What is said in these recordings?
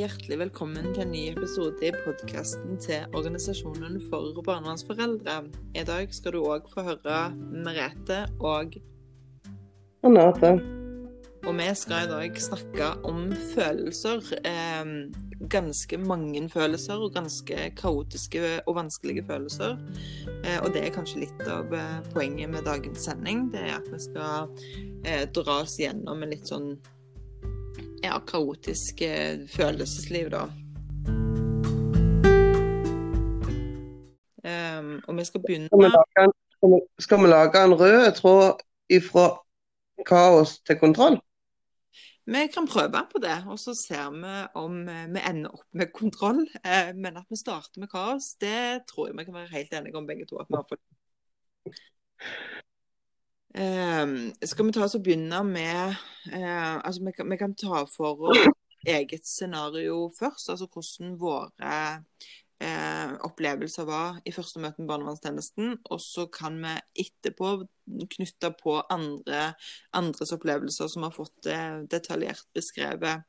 hjertelig velkommen til en ny episode i podkasten til Organisasjonen for barnevernsforeldre. I dag skal du òg få høre Merete og Renate. Og vi skal i dag snakke om følelser. Eh, ganske mange følelser, og ganske kaotiske og vanskelige følelser. Eh, og det er kanskje litt av eh, poenget med dagens sending. Det er at vi skal eh, dra oss gjennom en litt sånn ja, kaotisk eh, følelsesliv, da. Um, og vi skal begynne Skal vi en, skal vi, skal vi lage en rød tråd ifra kaos til kontroll? Vi kan prøve på det, og så ser vi om eh, vi ender opp med kontroll. Eh, men at vi starter med kaos, det tror jeg vi kan være helt enige om begge to. at vi har fått. Um, skal vi ta oss og begynne med uh, altså vi kan, vi kan, ta for oss eget scenario først. Altså hvordan våre uh, opplevelser var i første møte med barnevernstjenesten. Og så kan vi etterpå knytte på andre, andres opplevelser som har fått det detaljert beskrevet.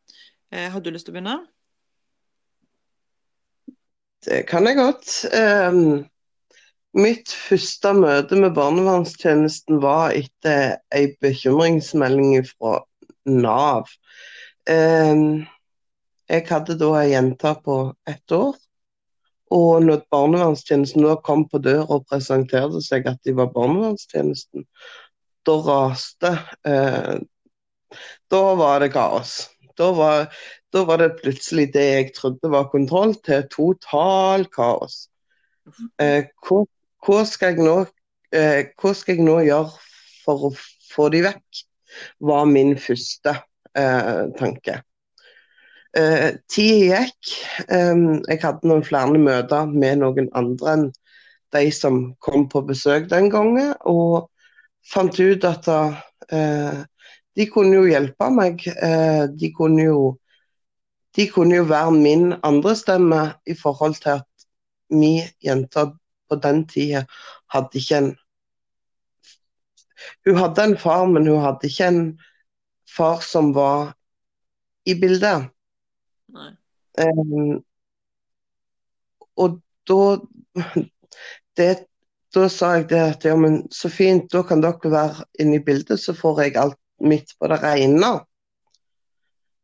Har du lyst til å begynne? Det kan jeg godt. Um Mitt første møte med barnevernstjenesten var etter en bekymringsmelding fra Nav. Jeg hadde da ei jente på ett år. Og når barnevernstjenesten da kom på døra og presenterte seg at de var barnevernstjenesten, da raste eh, Da var det kaos. Da var, da var, det plutselig det jeg trodde var kontroll, til total kaos. Eh, hvor hva skal jeg nå, eh, hva skal jeg nå gjøre for å få de vekk, var min første eh, tanke. Eh, Tida gikk. Eh, jeg hadde noen flere møter med noen andre enn de som kom på besøk den gangen, og fant ut at eh, de kunne jo hjelpe meg. Eh, de kunne jo de kunne jo være min andre stemme i forhold til at vi jente på den tida hadde ikke en Hun hadde en far, men hun hadde ikke en far som var i bildet. Um, og da det, Da sa jeg det at ja, men så fint, da kan dere være inne i bildet, så får jeg alt mitt på det rene.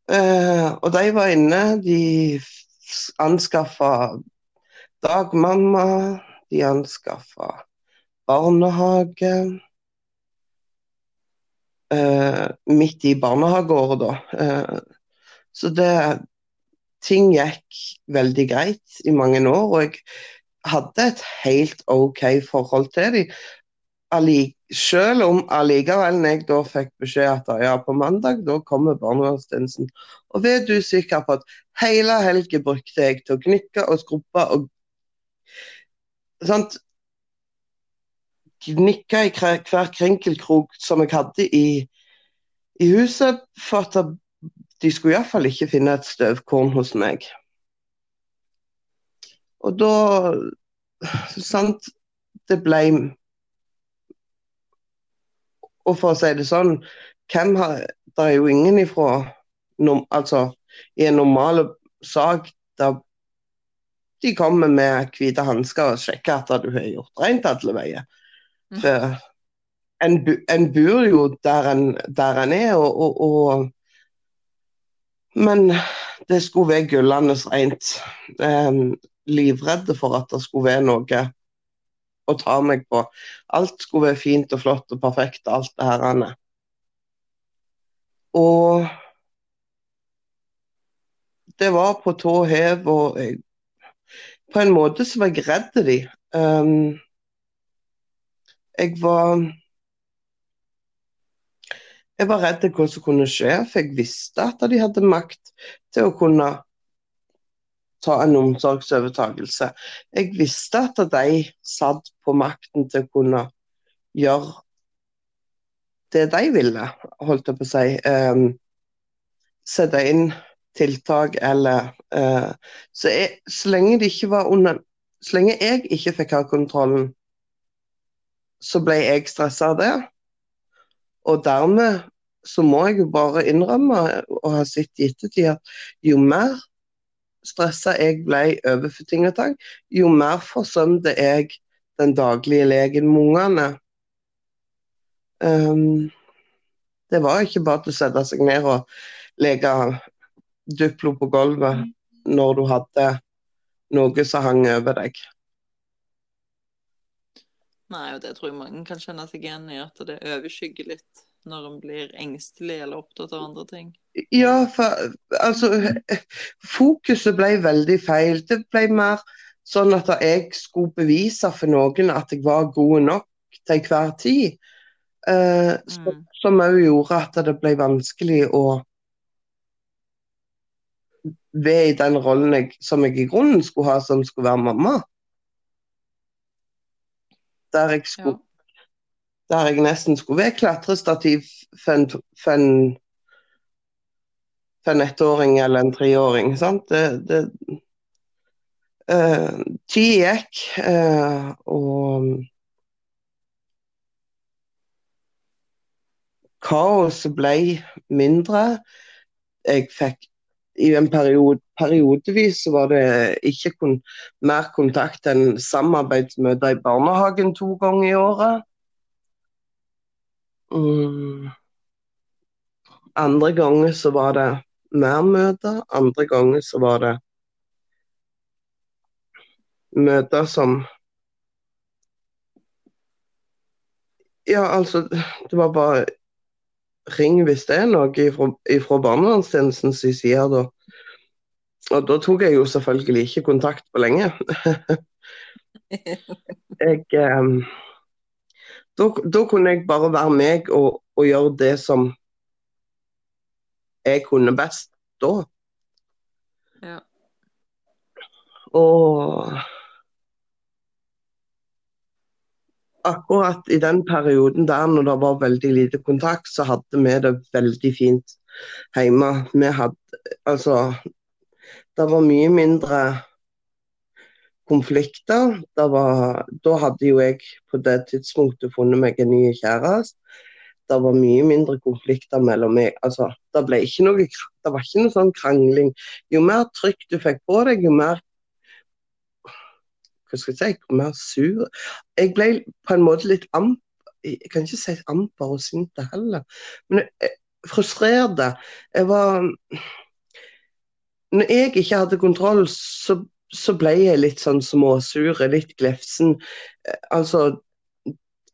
Uh, og de var inne, de anskaffa dagmamma, de anskaffa barnehage. Eh, midt i barnehageåret, da. Eh, så det Ting gikk veldig greit i mange år, og jeg hadde et helt OK forhold til dem. Selv om allikevel jeg da fikk beskjed at ja, på mandag da kommer barnevernstjenesten. Og vet du sikker på at hele helgen brukte jeg til å gnikke og skrubbe og sant? Gnikka i hver krinkelkrok som jeg hadde i, i huset, for at de skulle iallfall ikke finne et støvkorn hos meg. Og da Sant, det ble Og for å si det sånn, hvem har Det er jo ingen ifra Altså, i en normal sak der de kommer med hvite hansker og sjekker at du har gjort rent alle veier. Mm. For en, en bor jo der en, der en er, og, og, og, Men det skulle være gullende rent. Um, livredde for at det skulle være noe å ta meg på. Alt skulle være fint og flott og perfekt, alt det her. Og det var på tå hev, og jeg på en måte så var jeg redd de. Um, jeg var Jeg var redd hva som kunne skje, for jeg visste at de hadde makt til å kunne ta en omsorgsovertakelse. Jeg visste at de satt på makten til å kunne gjøre det de ville, holdt jeg på å si. Um, sette inn tiltak eller uh, så, jeg, så, lenge det ikke var under Så lenge jeg ikke fikk ha kontrollen, så ble jeg stressa av det. Og dermed så må jeg jo bare innrømme og ha sett i ettertid at jo mer stressa jeg ble overfor ting og tang, jo mer forsømte jeg den daglige legen med ungene. Um, det var ikke bare til å sette seg ned og leke Duplo på gulvet når du hadde noe som hang over deg. Nei, og det tror jeg mange kan kjenne seg igjen i, at det overskygger litt når en blir engstelig eller opptatt av andre ting. Ja, for altså Fokuset ble veldig feil. Det ble mer sånn at jeg skulle bevise for noen at jeg var god nok til hver tid. Eh, mm. Som òg gjorde at det ble vanskelig å være i den rollen jeg, som jeg i grunnen skulle ha, som skulle være mamma. Der jeg, skulle, ja. der jeg nesten skulle være klatrestativ for en, for en, for en ettåring eller en treåring. sant? Det, det uh, Tid gikk, uh, og kaoset ble mindre. Jeg fikk i en periode, periodevis var det ikke kun, mer kontakt enn samarbeidsmøter i barnehagen to ganger i året. Mm. Andre ganger så var det mer møter, andre ganger så var det møter som Ja, altså, det var bare ring hvis det er noe fra barnevernstjenestens side. Da. Og da tok jeg jo selvfølgelig ikke kontakt på lenge. jeg um, da, da, kunne jeg bare være meg og, og, gjøre det som jeg kunne best da. Ja. Og akkurat i den perioden der når det var veldig lite kontakt, så hadde vi det veldig fint hjemme. Vi hadde altså Det var mye mindre konflikter. Var, da hadde jo jeg på det tidspunktet funnet meg en ny kjæreste. Det var mye mindre konflikter mellom meg. Altså, det, ble ikke noe, det var ikke noe sånn krangling. Jo mer trykk du fikk på deg, jo mer hva skal jeg si, mer sur. Jeg ble på en måte litt amper Jeg kan ikke si amper og sint heller, men jeg. Jeg var Når jeg ikke hadde kontroll, så, så ble jeg litt sånn småsur, litt glefsen. Altså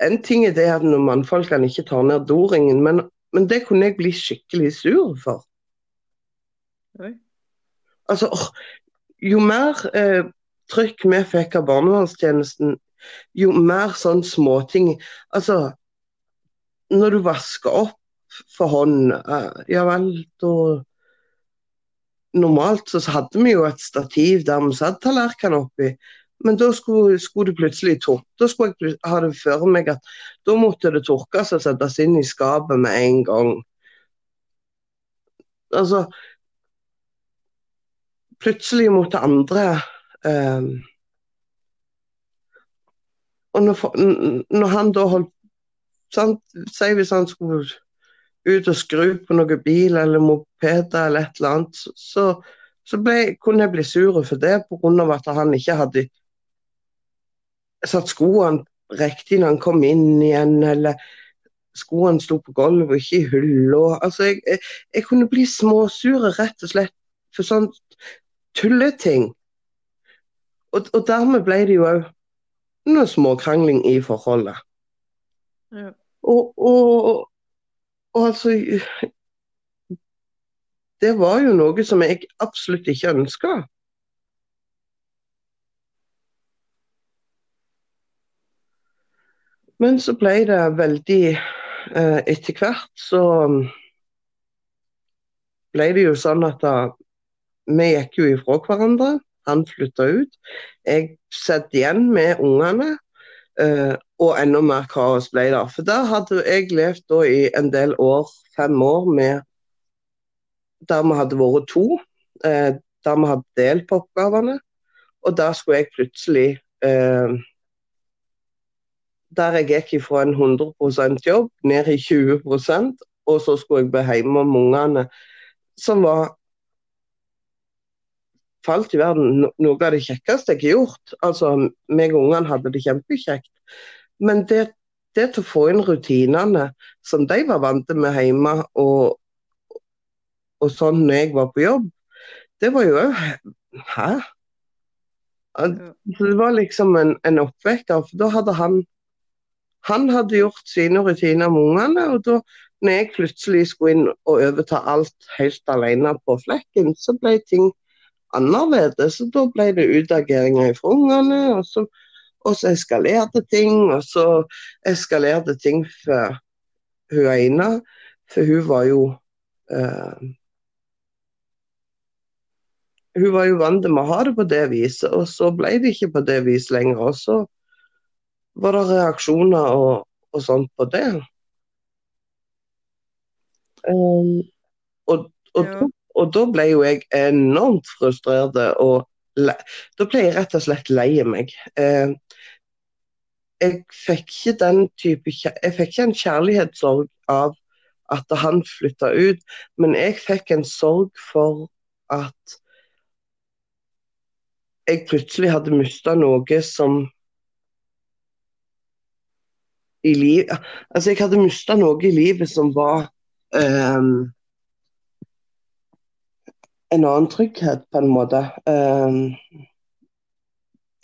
En ting er det at når mannfolkene ikke tar ned doringen, men, men det kunne jeg bli skikkelig sur for. Oi. Altså, jo mer eh, trykk vi fikk av barnevernstjenesten, jo mer sånn småting Altså, når du vasker opp for hånd, eh, ja vel, da Normalt så hadde vi jo et stativ der vi satt tallerkener oppi. Men da skulle, skulle det plutselig tørke. Da skulle jeg ha det for meg at da måtte det tørkes og settes inn i skapet med en gang. Altså Plutselig måtte andre Um, og når, når, han da holdt sant, Si hvis han skulle ut og skru på noen bil eller mopeder eller et eller annet, så, så ble, kunne jeg bli sur for det pga. at han ikke hadde satt skoene riktig når han kom inn igjen, eller skoene sto på gulvet og ikke i hylla. Altså, jeg, jeg, jeg, kunne bli småsure rett og slett for sånn tulleting. Og, og dermed ble det jo òg noe småkrangling i forholdet. Ja. Og, og, og altså Det var jo noe som jeg absolutt ikke ønska. Men så ble det veldig eh, Etter hvert så ble det jo sånn at da, vi gikk jo ifra hverandre. Han flytta ut. Jeg satt igjen med ungene, uh, og enda mer kaos ble det. For da hadde jeg levd i en del år, fem år, med der vi hadde vært to. Uh, der vi hadde delt på oppgavene. Og da skulle jeg plutselig uh, Der jeg gikk fra en 100% jobb ned i 20% og så skulle jeg bli hjemme med ungene, som var for alt i verden noe av det kjekkeste jeg har gjort. Altså, meg og ungene hadde det kjempekjekt. Men det, det til å få inn rutinene som de var vant med hjemme, og, og sånn når jeg var på jobb, det var jo òg Hæ? Det var liksom en, en oppvekker, for da hadde han han hadde gjort sine rutiner med ungene, og da når jeg plutselig skulle inn og overta alt helt alene på flekken, så ble ting annerledes. Så da ble det utageringer fra ungene, og så, og så eskalerte ting. Og så eskalerte ting for hun ene, for hun var jo eh, Hun var jo vant med å ha det på det viset, og så ble det ikke på det viset lenger. Og så var det reaksjoner og, og sånt på det. Um, og, og, Ja. Og da ble jo jeg enormt frustrert, og da ble jeg rett og slett lei meg. Eh, jeg fikk ikke den type Jeg fikk ikke en kjærlighetssorg av at han flytta ut, men jeg fikk en sorg for at jeg plutselig hadde mista noe som i liv, altså jeg hadde mista noe i livet som var en annen trygghet, på en måte. Ehm,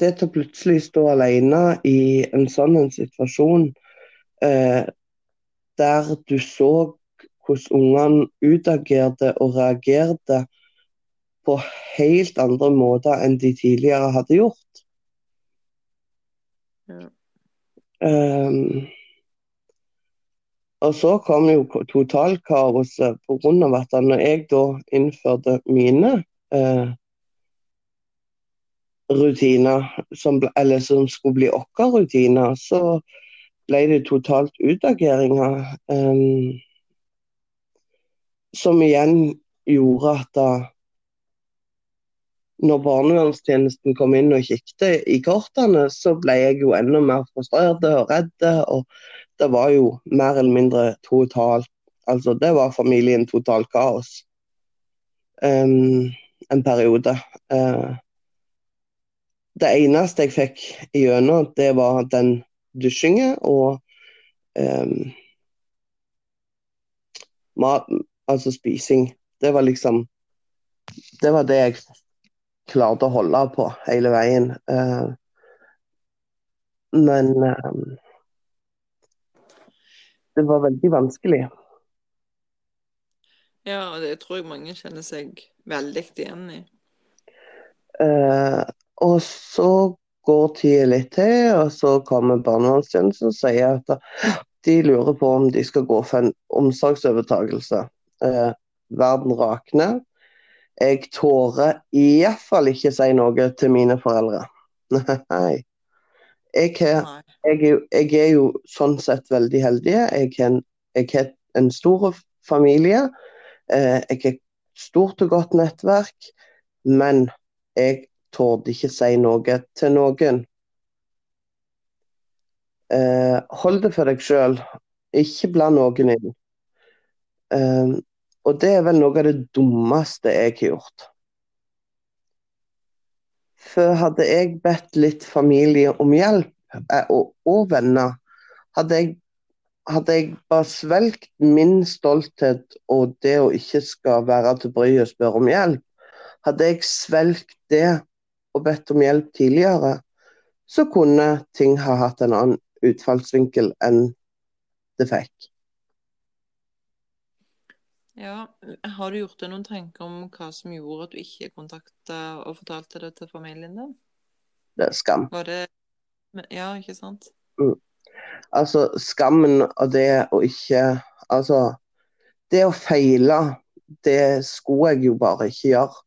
det til å plutselig stå alene i en sånn en situasjon eh, der du så hvordan ungene utagerte og reagerte på helt andre måter enn de tidligere hadde gjort. Ja. Ehm, og så kom jo totalkaoset pga. at når jeg da innførte mine eh, rutiner, som, eller som skulle bli våre rutiner, så ble det totalt utageringer. Eh, som igjen gjorde at da når barnevernstjenesten kom inn og kikket i kortene, så ble jeg jo enda mer frustrert og redd. Og det var jo mer eller mindre totalt Altså, det var familien totalt kaos. um, en periode. Uh, det eneste jeg fikk igjennom, det var den dusjingen og um, mat, altså spising. Det var liksom Det var det jeg klarte å holde på hele veien. Uh, men eh, det var veldig vanskelig. ja, og det tror jeg mange kjenner seg veldig igjen i. Uh, og så går tida litt til, og så kommer barnevernstjenesten og sier at de lurer på om de skal gå for en omsorgsovertakelse. Uh, verden rakner. Jeg tårer iallfall ikke si noe til mine foreldre. Nei. Jeg, har. Jeg, jeg er jo sånn sett veldig heldig. Jeg har en, en stor familie. Eh, jeg har stort og godt nettverk. Men jeg torde ikke si noe til noen. Eh, hold det for deg sjøl. Ikke bland noen inn. Eh, og det er vel noe av det dummeste jeg har gjort. For hadde jeg bedt litt familie om hjelp, og, og venner, hadde jeg, hadde jeg bare svelgt min stolthet og det å ikke skal være til bry og spørre om hjelp, hadde jeg svelgt det og bedt om hjelp tidligere, så kunne ting ha hatt en annen utfallsvinkel enn det fikk. Ja, har du gjort deg noen tanker om hva som gjorde at du ikke kontakta og fortalte det til familien din? Det er skam. Var det Ja, ikke sant? Altså, skammen av det å ikke Altså, det å feile, det skulle jeg jo bare ikke gjøre.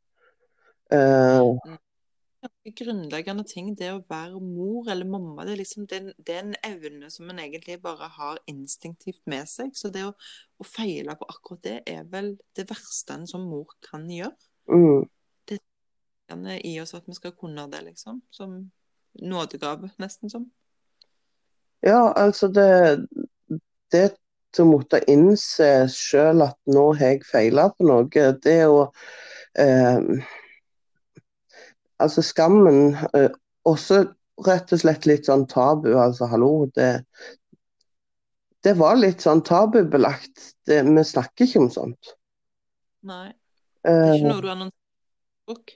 Ganske grunnleggende ting, det å være mor eller mamma, det er liksom den, det er en evne som en egentlig bare har instinktivt med seg. Så det å, å feile på akkurat det er vel det verste en som mor kan gjøre. mm, Gjerne i oss at vi skal kunne det, liksom. Som nådegave, nesten som. ja, altså det Det å måtte innse sjøl at nå har jeg feila på noe, det å eh, Altså skammen eh, Også rett og slett litt sånn tabu. Altså hallo, det Det var litt sånn tabubelagt. Det, vi snakker ikke om sånt. Nei. Det er Eh, ikke noe du annonserer på Facebook?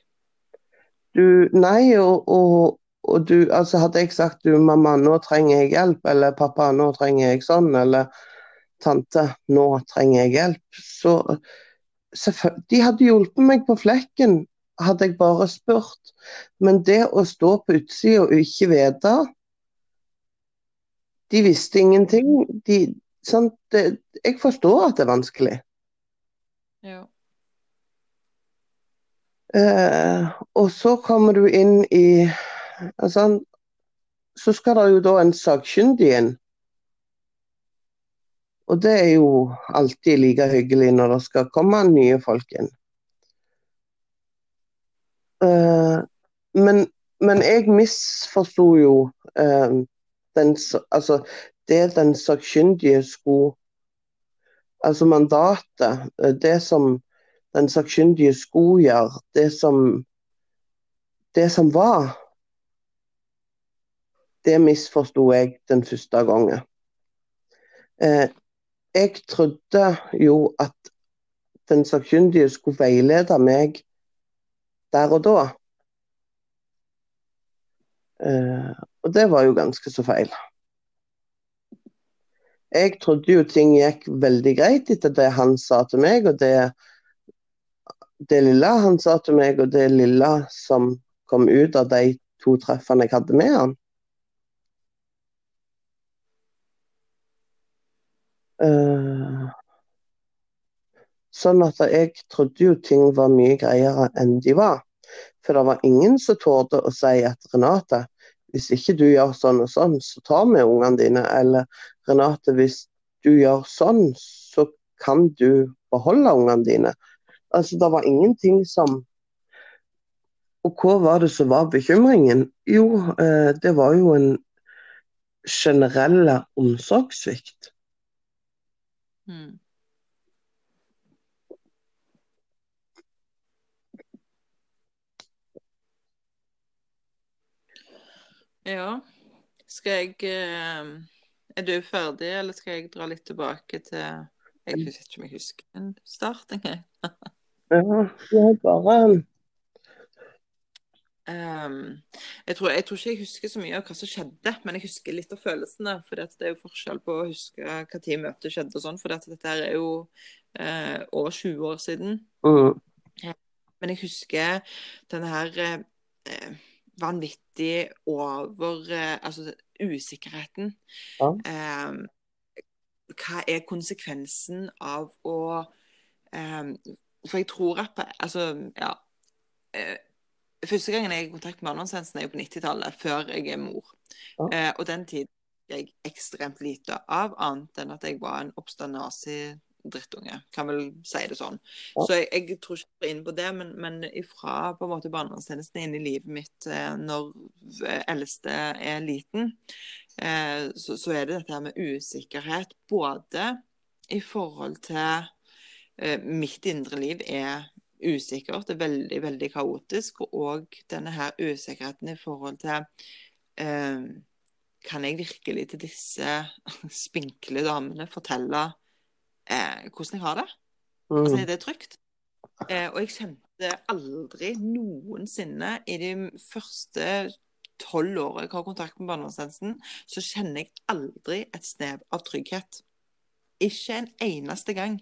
du Nei, og, og, og du Altså hadde jeg sagt du, mamma, nå trenger jeg hjelp, eller pappa, nå trenger jeg sånn, eller tante, nå trenger jeg hjelp, så De hadde hjulpet meg på flekken, hadde jeg bare spurt. Men det å stå på utsida og ikke vite De visste ingenting. De, sant? Det, jeg forstår at det er vanskelig. Ja. Uh, og så kommer du inn i altså, Så skal det jo da en sakkyndig inn. Og det er jo alltid like hyggelig når det skal komme nye folk inn. Uh, men, men jeg misforsto jo uh, den, altså, det den sakkyndige skulle Altså mandatet, eh, det som den sakkyndige skulle gjøre, det som det som var, det misforsto jeg den første gangen. Eh, jeg trodde jo at den sakkyndige skulle veilede meg der og da. Eh, og det var jo ganske så feil. Jeg trodde jo ting gikk veldig greit etter det han sa til meg, og det, det lille han sa til meg, og det lille som kom ut av de to treffene jeg hadde med han. Sånn at jeg trodde jo ting var mye greiere enn de var. For det var ingen som torde å si at Renate, hvis ikke du gjør sånn og sånn, så tar vi ungene dine. Eller Renate, hvis du gjør sånn, så kan du beholde ungene dine. Altså, det var ingenting som Og hva var det som var bekymringen? Jo, eh, det var jo en generelle omsorgssvikt. Mm. Ja. Skal jeg eh, Er du ferdig, eller skal jeg dra litt tilbake til Jeg vet ikke om jeg husker en start engang. Ja, er bare Um, jeg, tror, jeg tror ikke jeg husker så mye av hva som skjedde, men jeg husker litt av følelsene. For det er jo forskjell på å huske hva tid møtet skjedde og sånn, for dette er jo uh, over 20 år siden. mm, Men jeg husker denne her uh, vanvittig over uh, Altså usikkerheten. Ja. Eh, hva er konsekvensen av å eh, For jeg tror at Altså, ja. Første gangen jeg er i kontakt med annonsensen, er jo på 90-tallet, før jeg er mor. Ja. Eh, og den tiden jeg ekstremt lite av, annet enn at jeg var en oppstand nazi-drittunge. Kan vel si det sånn. Ja. Så jeg, jeg tror ikke jeg går inn på det, men, men ifra på en måte barnevernstjenesten inn i livet mitt eh, når eh, eldste er liten, eh, så, så er det dette her med usikkerhet. Både i forhold til eh, Mitt indre liv er usikkert, det er veldig, veldig kaotisk. Og denne her usikkerheten i forhold til eh, Kan jeg virkelig til disse spinkle damene fortelle eh, hvordan jeg har det? Altså, mm, er det trygt? Eh, og jeg kjente aldri noensinne i de første tolv årene jeg har kontakt med barnevernstjenesten, så kjenner jeg aldri et snev av trygghet. Ikke en eneste gang.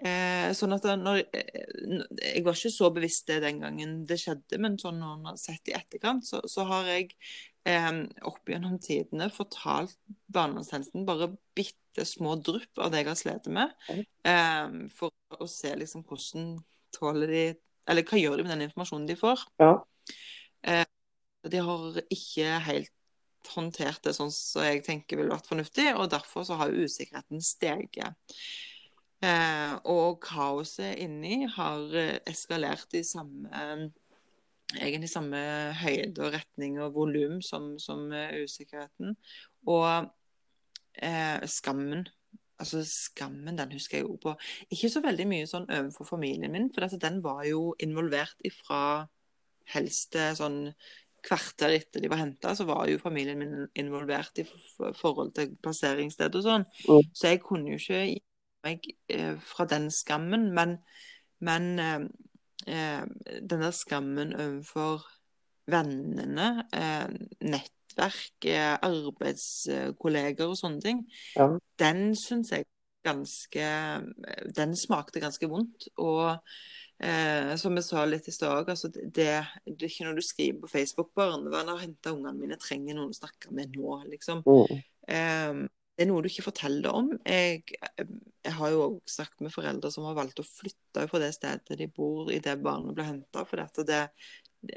Eh, sånn at når, eh, Jeg var ikke så bevisst det den gangen det skjedde, men sånn når man har sett i etterkant, så, så har jeg eh, opp gjennom tidene fortalt barnevernstjenesten bare bitte små drypp av det jeg har slitt med, eh, for å se liksom hvordan tåler de Eller hva gjør de med den informasjonen de får? Ja. De har ikke helt håndtert det sånn som jeg tenker ville vært fornuftig, og derfor så har usikkerheten steget. Eh, og kaoset inni har eh, eskalert i samme egentlig samme høyde og retning og volum som, som eh, usikkerheten. Og eh, skammen Altså Skammen den husker jeg jo på. Ikke så veldig mye sånn overfor familien min, for den var jo involvert ifra helst eh, sånn kvarter etter de var henta, så var jo familien min involvert i forhold til plasseringssted og sånn. Mm. Så jeg kunne jo ikke gi meg eh, fra den skammen. Men, men eh, eh den der skammen overfor vennene, eh, nettverk, eh, arbeidskolleger og sånne ting, ja. den syns jeg ganske Den smakte ganske vondt. Og Eh, som jeg sa litt i stad altså det, det, er ikke noe du skriver på Facebook. 'Barnevernet har henta ungene mine, trenger noen å snakke med nå', liksom. Mm. Eh, det er noe du ikke forteller om. Jeg, jeg har jo også snakket med foreldre som har valgt å flytte fra det stedet de bor i det barnet ble henta. For dette det,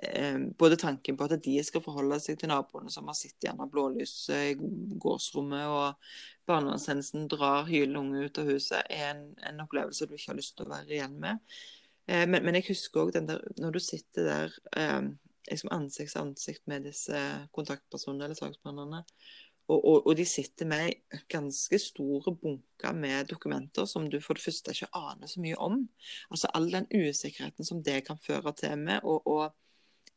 eh, både tanken på at de skal forholde seg til naboene som har sittet gjerne blålyset i gårdsrommet, og barnevernstjenesten drar hylende unge ut av huset, er en, en opplevelse du ikke har lyst til å være igjen med. Eh, men, men, jeg husker òg den der når du sitter der eh, liksom ansikt til ansikt med disse kontaktpersonene eller saksbehandlerne, og, og, og, de sitter med ganske store bunker med dokumenter som du for det første ikke aner så mye om. Altså all den usikkerheten som det kan føre til med, og, og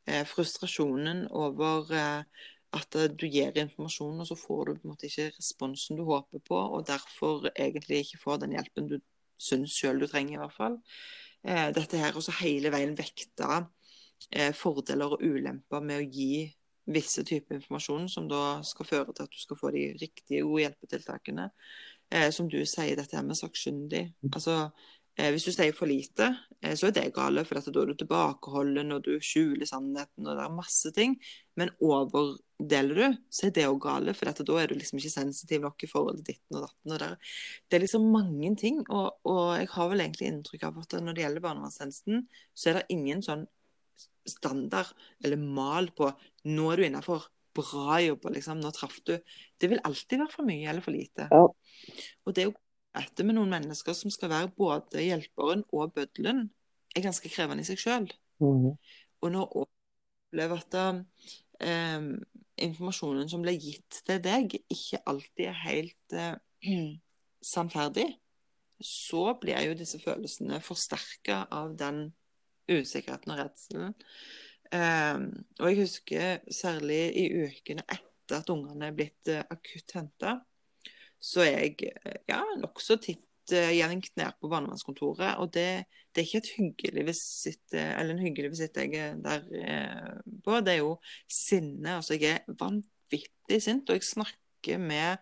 eh, frustrasjonen over eh, at du gir informasjon, og så får du på en måte ikke responsen du håper på, og derfor egentlig ikke får den hjelpen du syns sjøl du trenger, i hvert fall dette her, og så hele veien vekte eh, fordeler og ulemper med å gi visse typer informasjon, som da skal føre til at du skal få de riktige gode hjelpetiltakene. Eh, som du sier, dette her med sakkyndig. Altså, Eh, hvis du sier for lite, eh, så er det gale, for da er du tilbakeholden og du skjuler sannheten og det er masse ting. Men overdeler du, så er det òg gale, for da er du liksom ikke sensitiv nok i forhold til ditten og datten. Og der. Det er liksom mange ting, og, og, jeg har vel egentlig inntrykk av at når det gjelder barnevernstjenesten, så er det ingen sånn standard eller mal på nå er du innafor. Bra jobba, liksom. Nå traff du. Det vil alltid være for mye eller for lite. Ja. Og det er jo møte med noen mennesker som skal være både hjelperen og bøddelen, er ganske krevende i seg sjøl. Mm. Og når å opplever at eh, informasjonen som ble gitt til deg, ikke alltid er helt eh, sannferdig, så blir jo disse følelsene forsterka av den usikkerheten og redselen. Eh, og jeg husker særlig i ukene etter at ungene er blitt eh, akutt henta, så er jeg ja, nokså titt uh, jevnt ned på barnevernskontoret. Og det, det, er ikke et hyggelig visitt, eller en hyggelig visitt jeg er der på. Det er jo sinne. Altså, jeg er vanvittig sint, og jeg snakker med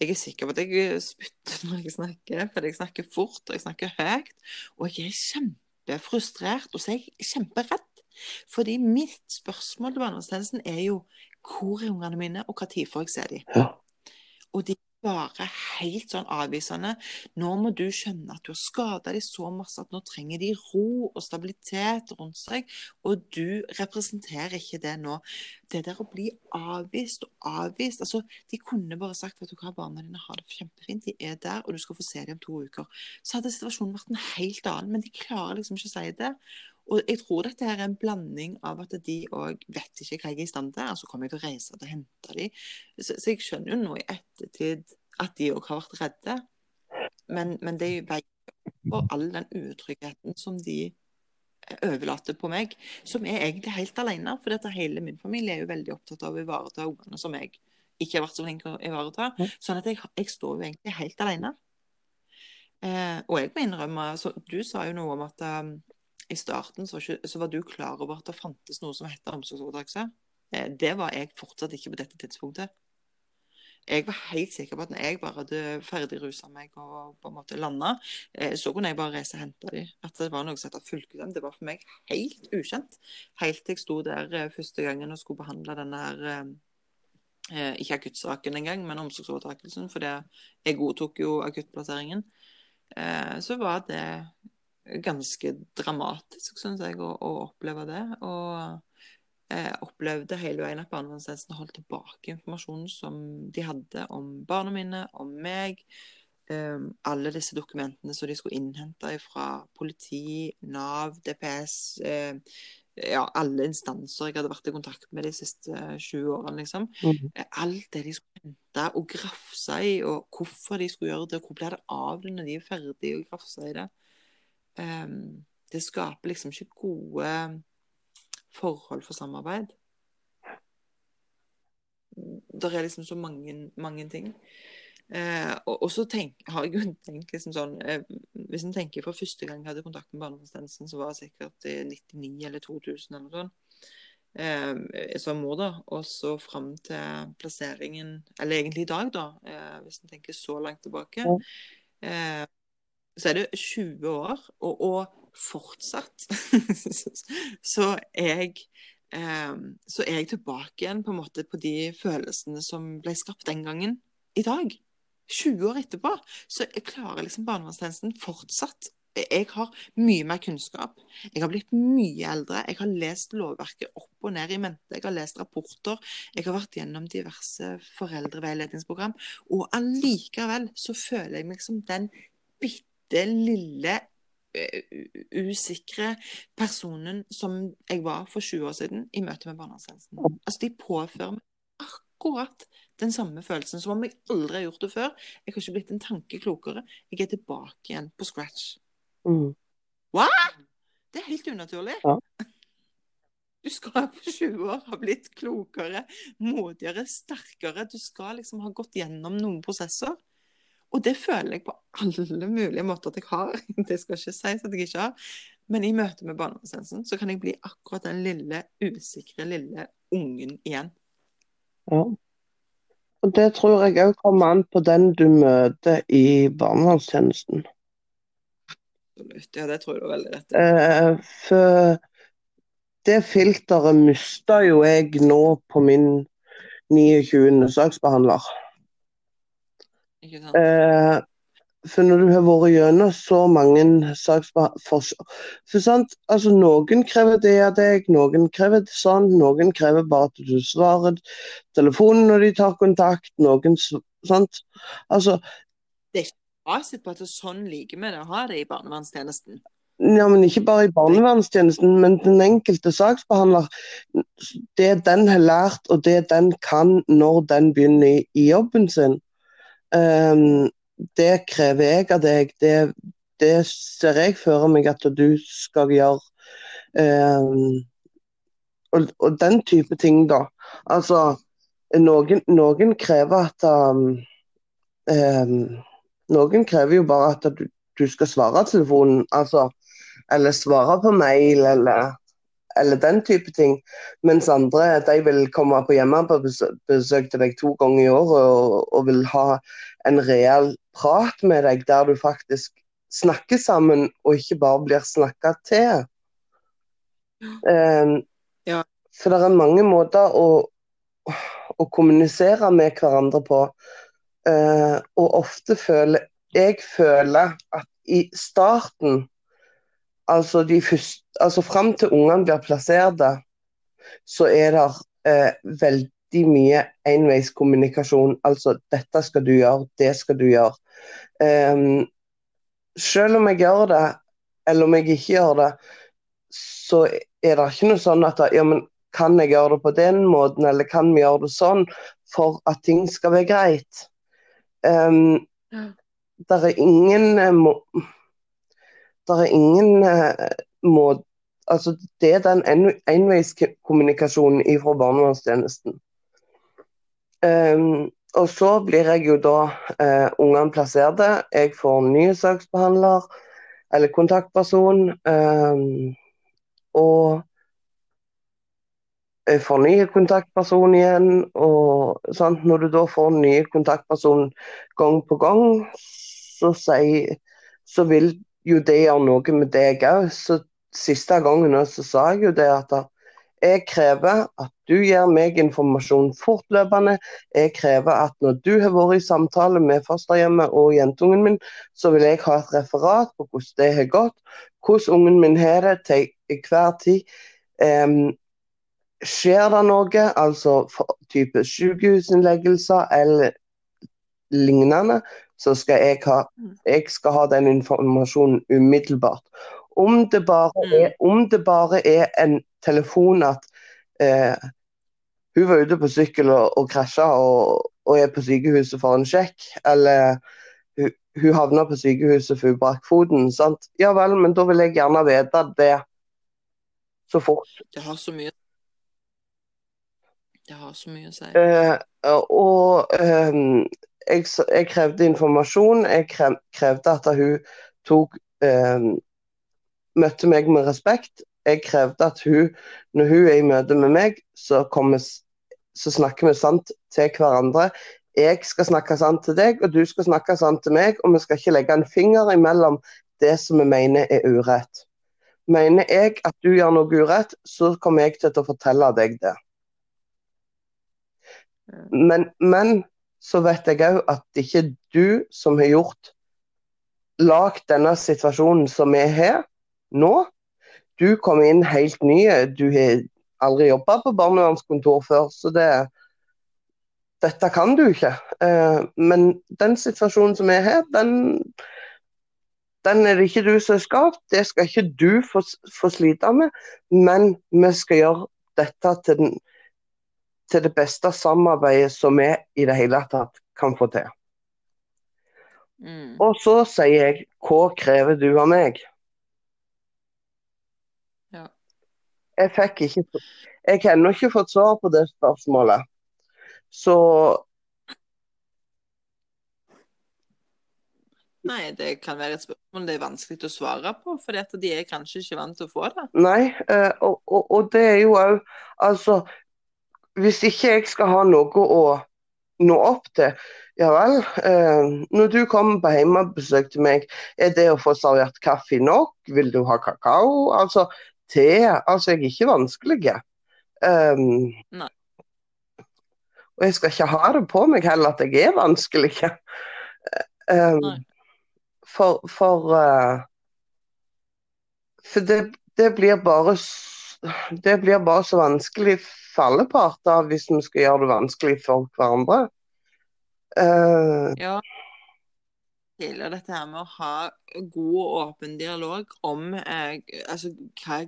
jeg er sikker på at jeg spytter når jeg snakker, for jeg snakker fort og jeg snakker høyt. Og jeg er kjempefrustrert, og så er jeg kjemperedd. Fordi mitt spørsmål til barnevernstjenesten er jo hvor er ungene mine, og når får jeg se dem? Ja. Og de bare helt sånn avvisende. Nå må du skjønne at du har skada dem så masse at nå trenger de ro og stabilitet rundt seg, og du representerer ikke det nå. Det der å bli avvist og avvist altså, De kunne bare sagt vet du hva, barna dine har det kjempefint, de er der, og du skal få se dem om to uker. Så hadde situasjonen vært en helt annen, men de klarer liksom ikke å si det. Og jeg tror dette her er en blanding av at de òg vet ikke hva jeg er i stand til. Altså kommer jeg til å reise og hente dem. Så, så, jeg skjønner jo nå i ettertid at de òg har vært redde. Men, men det veier for all den utryggheten som de overlater på meg, som er egentlig helt alene. For dette hele min familie er jo veldig opptatt av å ivareta ungene som jeg ikke har vært så flink til å ivareta. Sånn at jeg, jeg, står jo egentlig helt alene. Eh, og jeg må innrømme så Du sa jo noe om at um, i starten så var, ikke, så var, du klar over at det fantes noe som heter omsorgsovertakelse. Eh, det var jeg fortsatt ikke på dette tidspunktet. Jeg var helt sikker på at når jeg bare hadde ferdigrusa meg og på en måte landa, eh, så kunne jeg bare reise og hente dem. At det var noe som het fulgte Det var for meg helt ukjent. Helt til jeg sto der eh, første gangen og skulle behandle denne her ikke akuttsaken engang, men omsorgsovertakelsen, for jeg godtok jo akuttplasseringen. Så var det ganske dramatisk, syns jeg, å, å, oppleve det. Og jeg opplevde hele veien at barnevernstjenesten holdt tilbake informasjonen som de hadde om barna mine, om meg. Um, alle disse dokumentene som de skulle innhente fra politi, Nav, DPS. Uh, ja, alle instanser jeg hadde vært i kontakt med de siste 20 årene. liksom. Mm. Alt det de skulle hente og grafse i, og hvorfor de skulle gjøre det, og hvor ble det av det når de er ferdige og grafse i det. Um, det skaper liksom ikke gode forhold for samarbeid. Det er liksom så mange, mange ting. Eh, og, og, så tenk, har jeg jo tenkt liksom sånn eh, Hvis en tenker fra første gang jeg hadde kontakt med barnevernstjenesten, så var det sikkert i 99 eller 2000 eller noe sånt. Eh, som mor, da. Og så fram til plasseringen Eller egentlig i dag, da, eh, hvis en tenker så langt tilbake. Eh, så er det 20 år, og, og fortsatt så er jeg så er jeg tilbake igjen på en måte på de følelsene som ble skapt den gangen, i dag. 20 år etterpå. Så jeg klarer liksom barnevernstjenesten fortsatt. Jeg har mye mer kunnskap. Jeg har blitt mye eldre. Jeg har lest lovverket opp og ned i mente. Jeg har lest rapporter. Jeg har vært gjennom diverse foreldreveiledningsprogram. Og allikevel så føler jeg meg som den bitte lille usikre personen som jeg var for 20 år siden i møte med barnevernstjenesten. Altså, de påfører meg akkurat den samme følelsen som om jeg aldri har gjort det før. Jeg har ikke blitt en tanke klokere. Jeg er tilbake igjen på scratch. Mm. What? Det er helt unaturlig. Ja. Du skal på 20 år ha blitt klokere, modigere, sterkere. Du skal liksom ha gått gjennom noen prosesser. Og det føler jeg på alle mulige måter at jeg har. Det skal ikke sies at jeg ikke har. Men i møte med barnevernstjenesten så kan jeg bli akkurat den lille, usikre, lille ungen igjen. Ja. Og det tror jeg òg kommer an på den du møter i barnevernstjenesten. Absolutt. Ja, det tror jeg du er veldig rett i. Eh, for det filteret mista jo jeg nå på min 29. saksbehandler. Ikke sant? Eh, for når du har vært gjennom så mange For altså noen krever det av deg, noen krever det sånn, noen krever bare at du svarer telefonen når de tar kontakt, noen sant. Altså Det er ikke fasit på at det sånn liker vi det å ha det i barnevernstjenesten. Ja, men ikke bare i barnevernstjenesten, men den enkelte saksbehandler. Det den har lært, og det den kan når den begynner i, i jobben sin. Um, det krever jeg av deg. Det, det, ser jeg for meg at du skal gjøre. Um, og, og, den type ting, da. Altså, noen, noen krever at um, Noen krever jo bare at du, du skal svare telefonen, altså. Eller svare på mail, eller eller den type ting. Mens andre de vil komme på hjemmebesøk til deg to ganger i året og, og, vil ha en reell prat med deg der du faktisk snakker sammen, og ikke bare blir snakka til. Um, ja. For det er mange måter å, å kommunisere med hverandre på. Uh, og ofte føler jeg føler at i starten Altså, de første, altså fram til ungene blir plasserte, så er det eh, veldig mye enveiskommunikasjon. Altså 'dette skal du gjøre, det skal du gjøre'. Um, selv om jeg gjør det, eller om jeg ikke gjør det, så er det ikke noe sånn at ja, men kan jeg gjøre det på den måten, eller kan vi gjøre det sånn for at ting skal være greit? Um, ja. Det er ingen uh, det er ingen uh, måte Altså, det er den enveiskommunikasjonen fra barnevernstjenesten. Um, og så blir jeg jo da uh, ungene plasserte. Jeg får ny saksbehandler eller kontaktperson. Um, og jeg får ny kontaktperson igjen. Og sant? når du da får ny kontaktperson gang på gang, så, sier, så vil jo det gjør noe med deg òg. Så siste gangen så sa jeg jo det at jeg krever at du gir meg informasjon fortløpende. Jeg krever at når du har vært i samtale med fosterhjemmet og jentungen min, så vil jeg ha et referat på hvordan det har gått, hvordan ungen min har det til hver tid. Um, skjer det noe, altså type sykehusinnleggelser eller lignende, så skal jeg ha, mm. jeg skal ha den informasjonen umiddelbart. Om det bare mm. er, det bare er en telefon at eh, hun var ute på sykkel og, og krasja og, og, er på sykehuset for en sjekk, eller hun, hun havna på sykehuset for hun brakk foten. Sant? Ja vel, men da vil jeg gjerne vite det. så fort. Det har så mye Det har så mye å si. Eh, og eh, jeg, jeg krevde informasjon. Jeg krevde at hun tok eh, Møtte meg med respekt. Jeg krevde at hun, når hun er i møte med meg, så, kommer, så snakker vi sant til hverandre. Jeg skal snakke sant til deg, og du skal snakke sant til meg. Og vi skal ikke legge en finger imellom det som vi mener er urett. Mener jeg at du gjør noe urett, så kommer jeg til å fortelle deg det. Men, men så vet jeg òg at det ikke er du som har gjort lagd denne situasjonen som vi har nå. Du kom inn helt ny. Du har aldri jobba på barnevernskontor før, så det Dette kan du ikke. Eh, men den situasjonen som er her, den, den er det ikke du som har skapt. Det skal ikke du få, få slite med. Men vi skal gjøre dette til den til det beste samarbeidet som vi i det hele tatt kan få til. Mm. Og så sier jeg hva krever du av meg? Ja. Jeg fikk ikke Jeg har ennå ikke fått svar på det spørsmålet. Så Nei, det kan være et spørsmål det er vanskelig å svare på, for de er kanskje ikke vant til å få det. nei. eh, Og, og, og det er jo òg Altså, hvis ikke jeg skal ha noe å nå opp til, ja vel. eh, Når du kommer på hjemmebesøk til meg, er det å få servert kaffe nok? Vil du ha kakao? Altså te? Altså, jeg er ikke vanskelig. Um, Nei. Og jeg skal ikke ha det på meg heller at jeg er vanskelig. Um, for for, uh, for det, det blir bare s- Det blir bare så vanskelig for alle parter hvis vi skal gjøre det vanskelig for hverandre. Uh, Ja. Hele dette her med å ha god og åpen dialog om eh, altså, hva,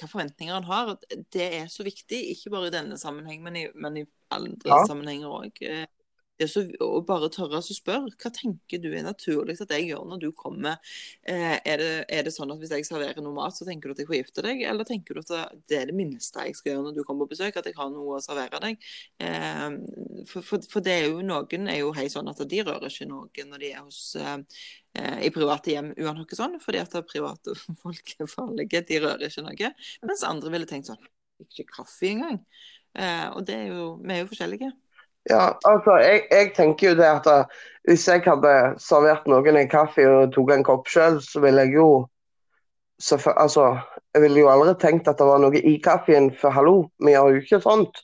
hva forventninger en har, det er så viktig. Ikke bare i denne sammenheng, men i, men i andre Ja. sammenhenger òg. Det så, å bare tørre å spørre hva tenker du er naturlig at jeg gjør når du kommer. Eh, er, det, er det sånn at hvis jeg serverer noe mat, så tenker du at jeg får gifte deg? Eller tenker du at det er det minste jeg skal gjøre når du kommer på besøk, at jeg har noe å servere deg? Eh, for, for, for det er jo noen er jo helt sånn at de rører ikke noe når de er hos eh, i private hjem uansett sånn, fordi at private folk er farlige, de rører ikke noe. Mens andre ville tenkt sånn Ikke kaffe engang. Eh, og det er jo Vi er jo forskjellige. Ja, altså, jeg, jeg tenker jo det at da, hvis jeg hadde servert noen en kaffe og tok en kopp sjøl, så ville jeg jo selvfø- Altså, jeg ville jo aldri tenkt at det var noe i kaffen, for hallo, vi gjør jo ikke sånt.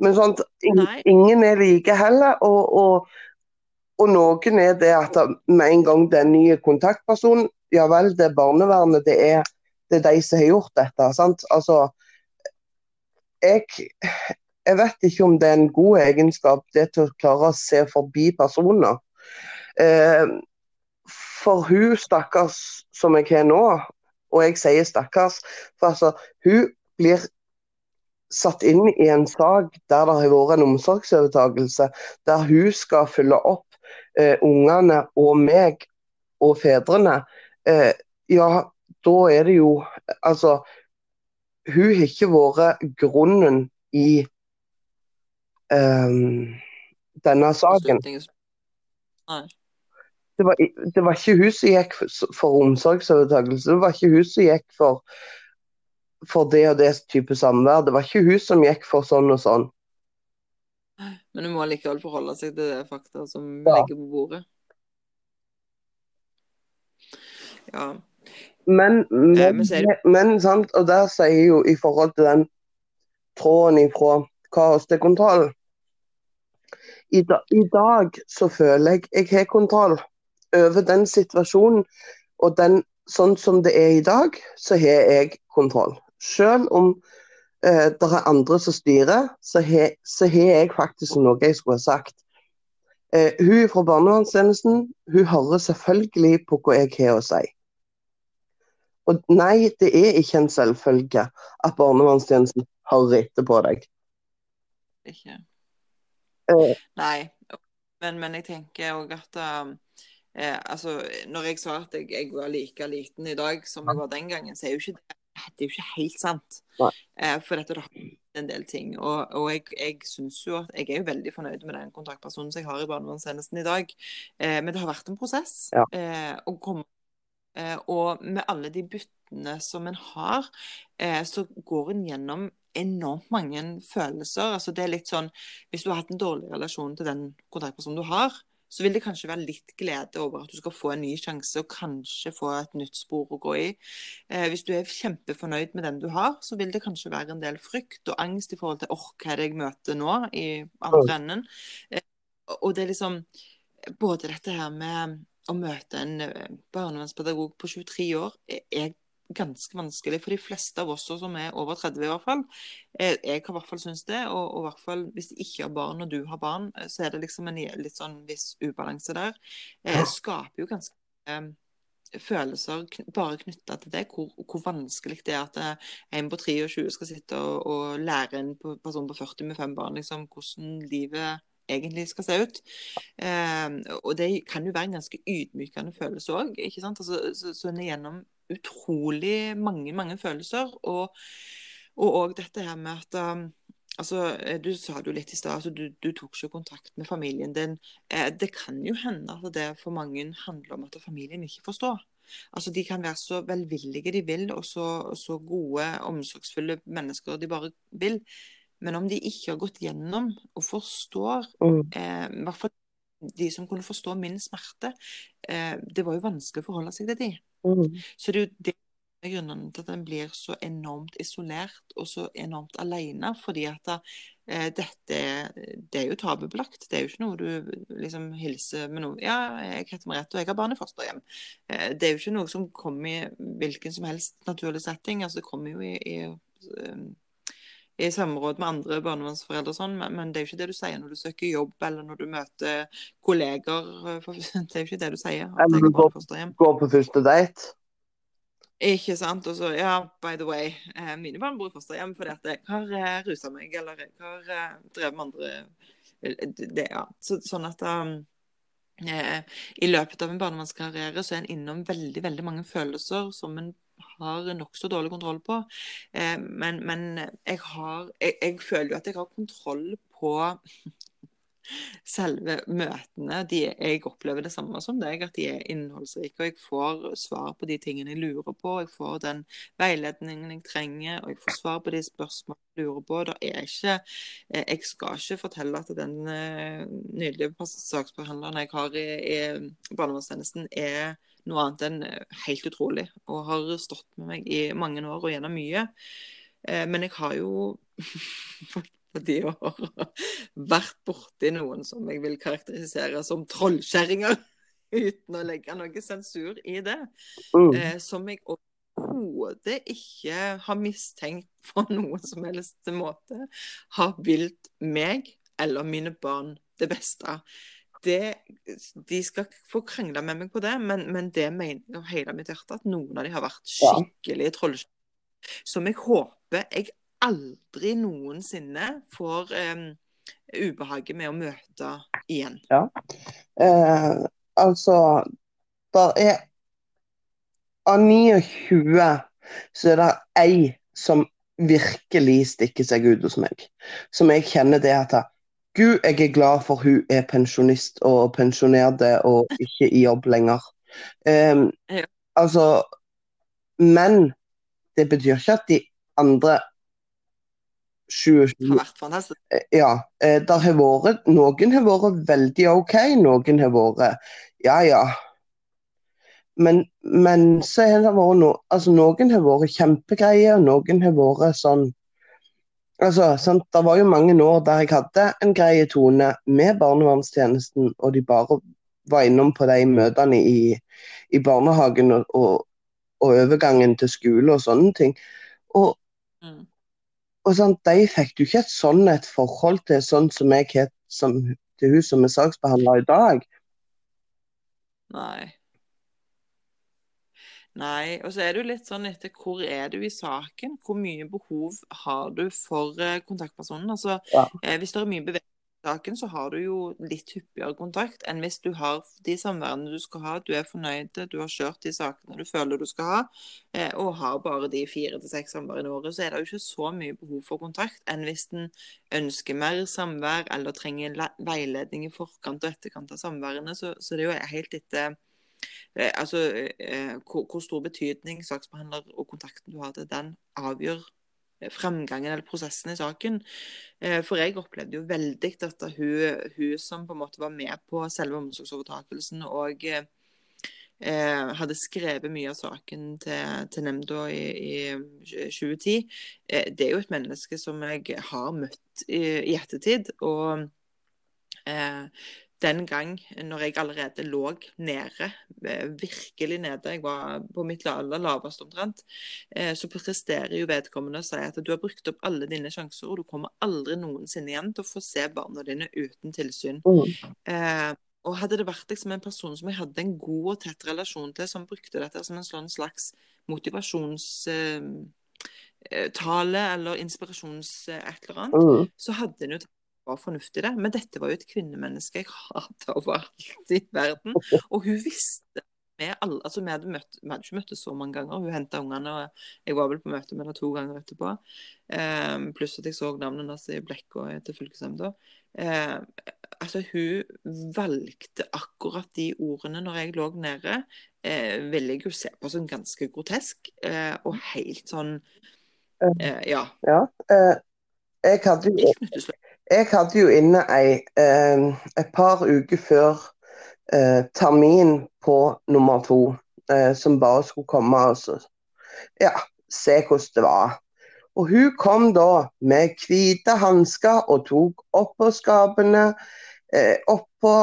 Men sånt, in, ingen er like heller, og, og, og noen er det at med en gang det er en ny kontaktperson, ja vel, det er barnevernet, det er, det er de som har gjort dette, sant. Altså, jeg jeg vet ikke om det er en god egenskap, det til å klare å se forbi personer. Eh, for hun stakkars som jeg har nå, og jeg sier stakkars, for altså, hun blir satt inn i en sak der det har vært en omsorgsovertakelse, der hun skal følge opp eh, ungene og meg og fedrene. Eh, ja, da er det jo Altså, hun har ikke vært grunnen i ehm, denne saken. Det var, det var ikke hun som gikk for, for omsorgsovertakelse. Det var ikke hun som gikk for, for det og det type samvær. Det var ikke hun som gikk for sånn og sånn. Men du må likevel forholde seg til det fakta som Ja. ligger på bordet. Ja. Men, men, men men, sant, og der sier jo i forhold til den tråden ifra kaos til kontroll I, da, I dag så føler jeg jeg har kontroll over den situasjonen. Og den, sånn som det er i dag, så har jeg kontroll. Selv om eh, det er andre som styrer, så har jeg faktisk noe jeg skulle ha sagt. Eh, hun fra barnevernstjenesten hun hører selvfølgelig på hva jeg har å si. Og nei, det er ikke en selvfølge at barnevernstjenesten hører etter på deg. Ikke. Eh. Nei. Men, men jeg tenker òg at um, eh, altså, Når jeg sa at jeg, jeg var like liten i dag som jeg var den gangen, så er jo ikke det det er jo ikke helt sant. Eh, for dette det har en del ting. Og, og jeg, jeg synes jo at jeg er jo veldig fornøyd med den kontaktpersonen som jeg har i barnevernstjenesten i dag. Eh, men det har vært en prosess Ja. eh, å komme eh, Og med alle de byttene som en har, eh, så går en gjennom enormt mange følelser. Altså det er litt sånn Hvis du har hatt en dårlig relasjon til den kontaktpersonen du har, så vil det kanskje være litt glede over at du skal få en ny sjanse og kanskje få et nytt spor å gå i. Eh, hvis du er kjempefornøyd med den du har, så vil det kanskje være en del frykt og angst i forhold til ork hva jeg møter nå, i andre enden. Eh, og det er liksom både dette her med å møte en eh, barnevernspedagog på 23 år er- er ganske vanskelig for de fleste av oss som er over 30 i hvert fall. Eh, Jeg har i hvert fall syntes det, og, og i hvert fall hvis de ikke har barn og du har barn, eh, så er det liksom en litt sånn viss ubalanse der. Eh, skaper jo ganske eh, følelser bare knytta til det, hvor, hvor vanskelig det er at en på 23 skal sitte og, og lære en person på 40 med fem barn liksom, hvordan livet egentlig skal se ut. Eh, og det kan jo være en ganske ydmykende følelse òg. Altså, så, så er gjennom utrolig mange, mange følelser. Og òg dette her med at um, altså, eh, Du sa det jo litt i stad, altså, du, du tok ikke kontakt med familien din. Eh, det kan jo hende at det for mange handler om at familien ikke forstår. Altså, De kan være så velvillige de vil, og så, så gode, omsorgsfulle mennesker de bare vil. Men om de ikke har gått gjennom og forstår Mm. eh, i hvert fall de som kunne forstå min smerte, eh, det var jo vanskelig å forholde seg til de. Mm. Så det er jo det er grunnen til at en blir så enormt isolert og så enormt alene. Fordi at eh, dette det er jo tabubelagt. Det er jo ikke noe du liksom hilser med noe Ja, jeg heter Merete, og jeg har barn i fosterhjem. Eh, det er jo ikke noe som kommer i hvilken som helst naturlig setting. Altså, det kommer jo i, i eh, i samråd med andre barnevernsforeldre sånn, men, men det er jo ikke det du sier når du søker jobb eller når du møter kolleger. eh, Det er jo ikke det du sier. Eller du går, går- på første date. Ikke sant. Og så, ja, by the way, eh, mine barn bor i fosterhjem fordi at jeg har eh, rusa meg, eller jeg har drevet med andre det, ja. så, Sånn at um, I løpet av en barnevernskarriere så er en innom veldig, veldig mange følelser som en har nokså dårlig kontroll på. Eh, men, men jeg har jeg, jeg føler jo at jeg har kontroll på selve møtene. De, jeg opplever det samme som deg, at de er innholdsrike. Og jeg får svar på de tingene jeg lurer på. Jeg får den veiledningen jeg trenger, og jeg får svar på de spørsmålene jeg lurer på. Ikke, eh, jeg skal ikke fortelle at den eh, nydelige saksbehandleren jeg har i, i barnevernstjenesten, er noe annet enn eh, helt utrolig. Og har stått med meg i mange år og gjennom mye. Eh, Men jeg har jo på de år vært borti noen som jeg vil karakterisere som trollkjerringer. Uten å legge noe sensur i det. Mm. Eh, som jeg overhodet ikke har mistenkt på noen som helst måte har vilt meg eller mine barn det beste. Det, de skal få krangle med meg på det, men, men det mener jeg av hele mitt hjerte at noen av de har vært Ja. skikkelige trollkjerringer. Som jeg håper jeg aldri noensinne får um, ubehaget med å møte igjen. Eh, altså, der er Av 29 så er det ei som virkelig stikker seg ut hos meg. Som jeg kjenner det at Gud, jeg er glad for hun er pensjonist og pensjonerte og ikke i jobb lenger. Um, Ja. Altså Men det betyr ikke at de andre 20, Har vært fantastisk. ja, eh, der har vært, noen har vært veldig OK, noen har vært ja, ja. Men, men så har det vært no, altså, noen har vært kjempegreie, og noen har vært sånn altså, sant? Det var jo mange år der jeg hadde en grei tone med barnevernstjenesten, og de bare var innom på de møtene i, i barnehagen og, og, og overgangen til skole og sånne ting. Og Mm. og sant? De fikk jo ikke et sånn et forhold til sånn som jeg het som, til hun som er saksbehandler i dag. Nei. Nei, og så er det jo litt sånn etter hvor er du i saken? Hvor mye behov har du for eh, kontaktpersonen? Altså, Ja. eh, hvis det er mye bevegelse saken, så har du jo litt hyppigere kontakt enn hvis du har de samværene du skal ha. Du er fornøyd, du har kjørt de sakene du føler du skal ha, eh, og har bare de fire til seks samværene i året, så er det jo ikke så mye behov for kontakt enn hvis en ønsker mer samvær eller trenger veiledning i forkant og etterkant av samværene. Så, så det er jo helt etter altså, hvor, hvor, stor betydning saksbehandler og kontakten du har til den, avgjør fremgangen eller prosessen i saken. Eh, for jeg opplevde jo veldig at hun, hun som på en måte var med på selve omsorgsovertakelsen og eh, hadde skrevet mye av saken til, til nemnda i, i 2010, eh, det er jo et menneske som jeg har møtt i, i ettertid. og eh, den gang når jeg allerede lå nede, eh, virkelig nede, jeg var på mitt aller laveste omtrent, eh, så presterer jo vedkommende å si at du har brukt opp alle dine sjanser, og du kommer aldri noensinne igjen til å få se barna dine uten tilsyn. Mm. Eh, og hadde det vært liksom en person som jeg hadde en god og tett relasjon til, som brukte dette som en sånn slags motivasjonstale eh, eller inspirasjons et eller annet, mm. så hadde en jo var fornuftig, det. Men dette var jo et kvinnemenneske jeg hata overalt i verden. Og hun visste med alle, altså Vi hadde, møtt, vi hadde ikke møttes så mange ganger. Hun henta ungene, og jeg var vel på møte med henne to ganger etterpå. Um, pluss at jeg så navnet hennes i blekka til fylkesnemnda. Um, altså, hun valgte akkurat de ordene når jeg lå nede. Uh, ville jeg jo se på som ganske grotesk, uh, og helt sånn uh, Ja. ja jeg hadde jo jeg hadde jo inne ei, eh, et par uker før eh, termin på nummer to, eh, som bare skulle komme og så, ja, se hvordan det var. Og hun kom da med hvite hansker og tok oppå skapene, eh, oppå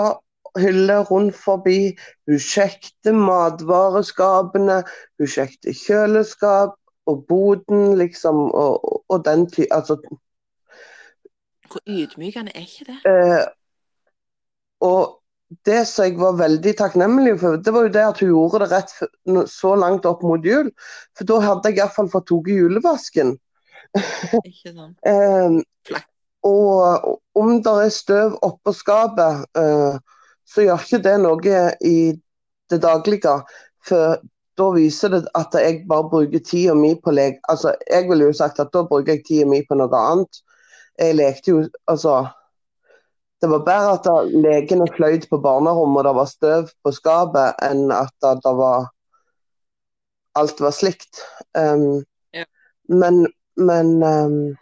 hyller rundt forbi. Hun sjekket matvareskapene, hun sjekket kjøleskap og boden, liksom, og, og den ty... altså, hvor ydmykende er ikke det? Eh, og det som jeg var veldig takknemlig for, det var jo det at hun gjorde det rett så langt opp mot jul. For da hadde jeg iallfall fått tatt julevasken. Ikke sant. eh, og om det er støv oppå skapet, eh, så gjør ikke det noe i det daglige. For da viser det at jeg bare bruker tida mi på lek. Altså, jeg ville jo sagt at da bruker jeg tida mi på noe annet jeg lekte jo Altså det var bedre at legene fløyt på barnerommet og det var støv på skapet, enn at det var alt var slikt. Um, ja. Men, men, um,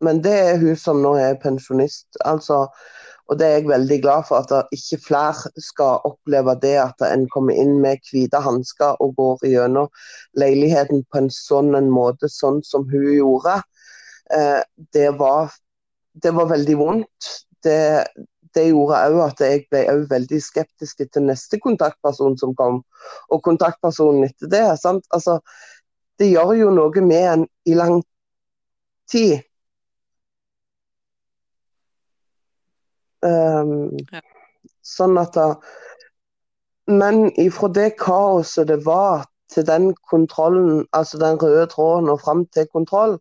men det er hun som nå er pensjonist. Altså, og det er jeg veldig glad for, at ikke flere skal oppleve det at en kommer inn med hvite hansker og går gjennom leiligheten på en sånn en måte, sånn som hun gjorde. Eh, det, var, det var veldig vondt. Det, det gjorde òg at jeg ble veldig skeptisk til neste kontaktperson som kom, og kontaktpersonen etter det. Altså, det gjør jo noe med en i lang tid. Um, ja. Sånn at da, Men ifra det kaoset det var til den kontrollen, altså den røde tråden og fram til kontroll,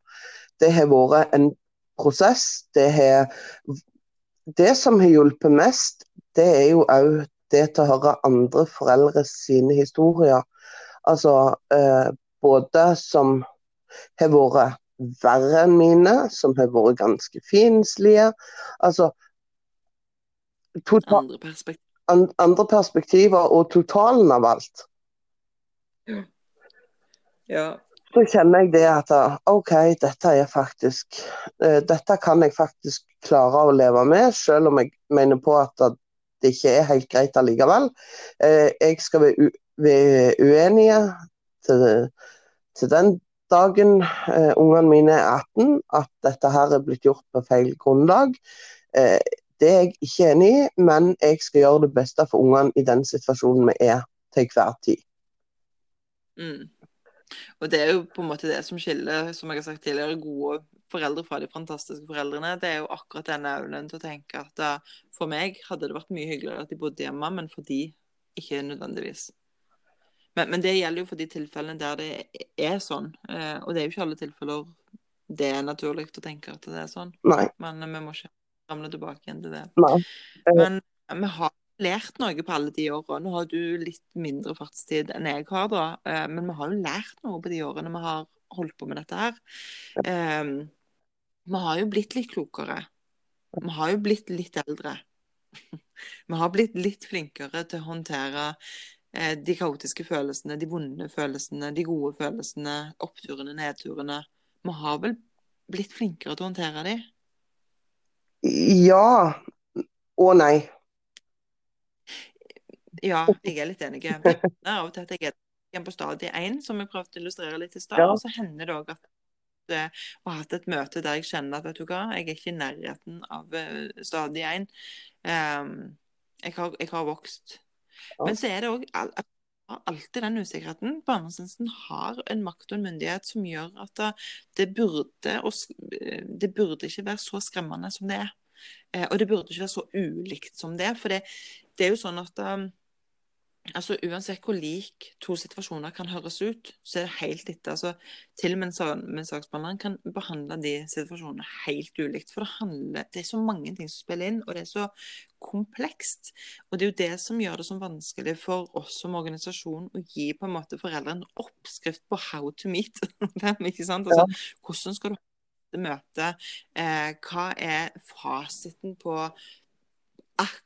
det har vært en prosess. Det, har, det som har hjulpet mest, det er jo òg det til å høre andre foreldre sine historier. Altså eh, både som har vært verre enn mine, som har vært ganske finslige. Altså total, andre, perspektiv. andre, perspektiver og totalen av alt. Ja. Så kjenner jeg det at OK, dette er faktisk uh, Dette kan jeg faktisk klare å leve med, selv om jeg mener på at det ikke er helt greit allikevel. Uh, jeg skal være uenige til, til, den dagen uh, ungene mine er 18, at dette her er blitt gjort på feil grunnlag. det er jeg ikke enig i, men jeg skal gjøre det beste for ungene i den situasjonen vi er til hver tid. Mm. Og det er jo på en måte det som skiller, som jeg har sagt tidligere, gode foreldre fra de fantastiske foreldrene. Det er jo akkurat denne evnen til å tenke at da, for meg hadde det vært mye hyggeligere at de bodde hjemme, men for de ikke nødvendigvis. Men, men, det gjelder jo for de tilfellene der det er sånn. Eh, og det er jo ikke alle tilfeller det er naturlig å tenke at det er sånn. Nei. Men vi må ikke ramle tilbake igjen til det. Nei. Men vi har lært noe på alle de årene. Nå har du litt mindre fartstid enn jeg har, da. Eh, men vi har jo lært noe på de årene vi har holdt på med dette her. Um, vi har jo blitt litt klokere. Vi har jo blitt litt eldre. Vi har blitt litt flinkere til å håndtere eh, de kaotiske følelsene, de vonde følelsene, de gode følelsene, oppturene, nedturene. Vi har vel blitt flinkere til å håndtere de? Ja og nei. Ja, jeg er litt enig. Det hender av og til at jeg er på stadie én, som jeg prøvde å illustrere litt i stad. Ja. Og så hender det òg at jeg har hatt et møte der jeg kjenner at vet du hva, jeg er ikke i nærheten av uh, stadie én. Um, jeg, har, jeg har vokst. Ja. Men så er det òg alltid den usikkerheten. Barnesensen har en makt og en myndighet som gjør at det, det burde det burde ikke være så skremmende som det er. Eh, og det burde ikke være så ulikt som det er. For det, det er jo sånn at um, altså Uansett hvor lik to situasjoner kan høres ut, så er det helt etter. altså Til og med med saksbehandleren kan behandle de situasjonene helt ulikt. For det handler, det er så mange ting som spiller inn, og det er så komplekst. Og det er jo det som gjør det så vanskelig for oss som organisasjon å gi på en måte foreldre en oppskrift på how to meet dem. ikke sant? Altså, Hvordan skal du ha dette møtet? Eh, hva er fasiten på akkurat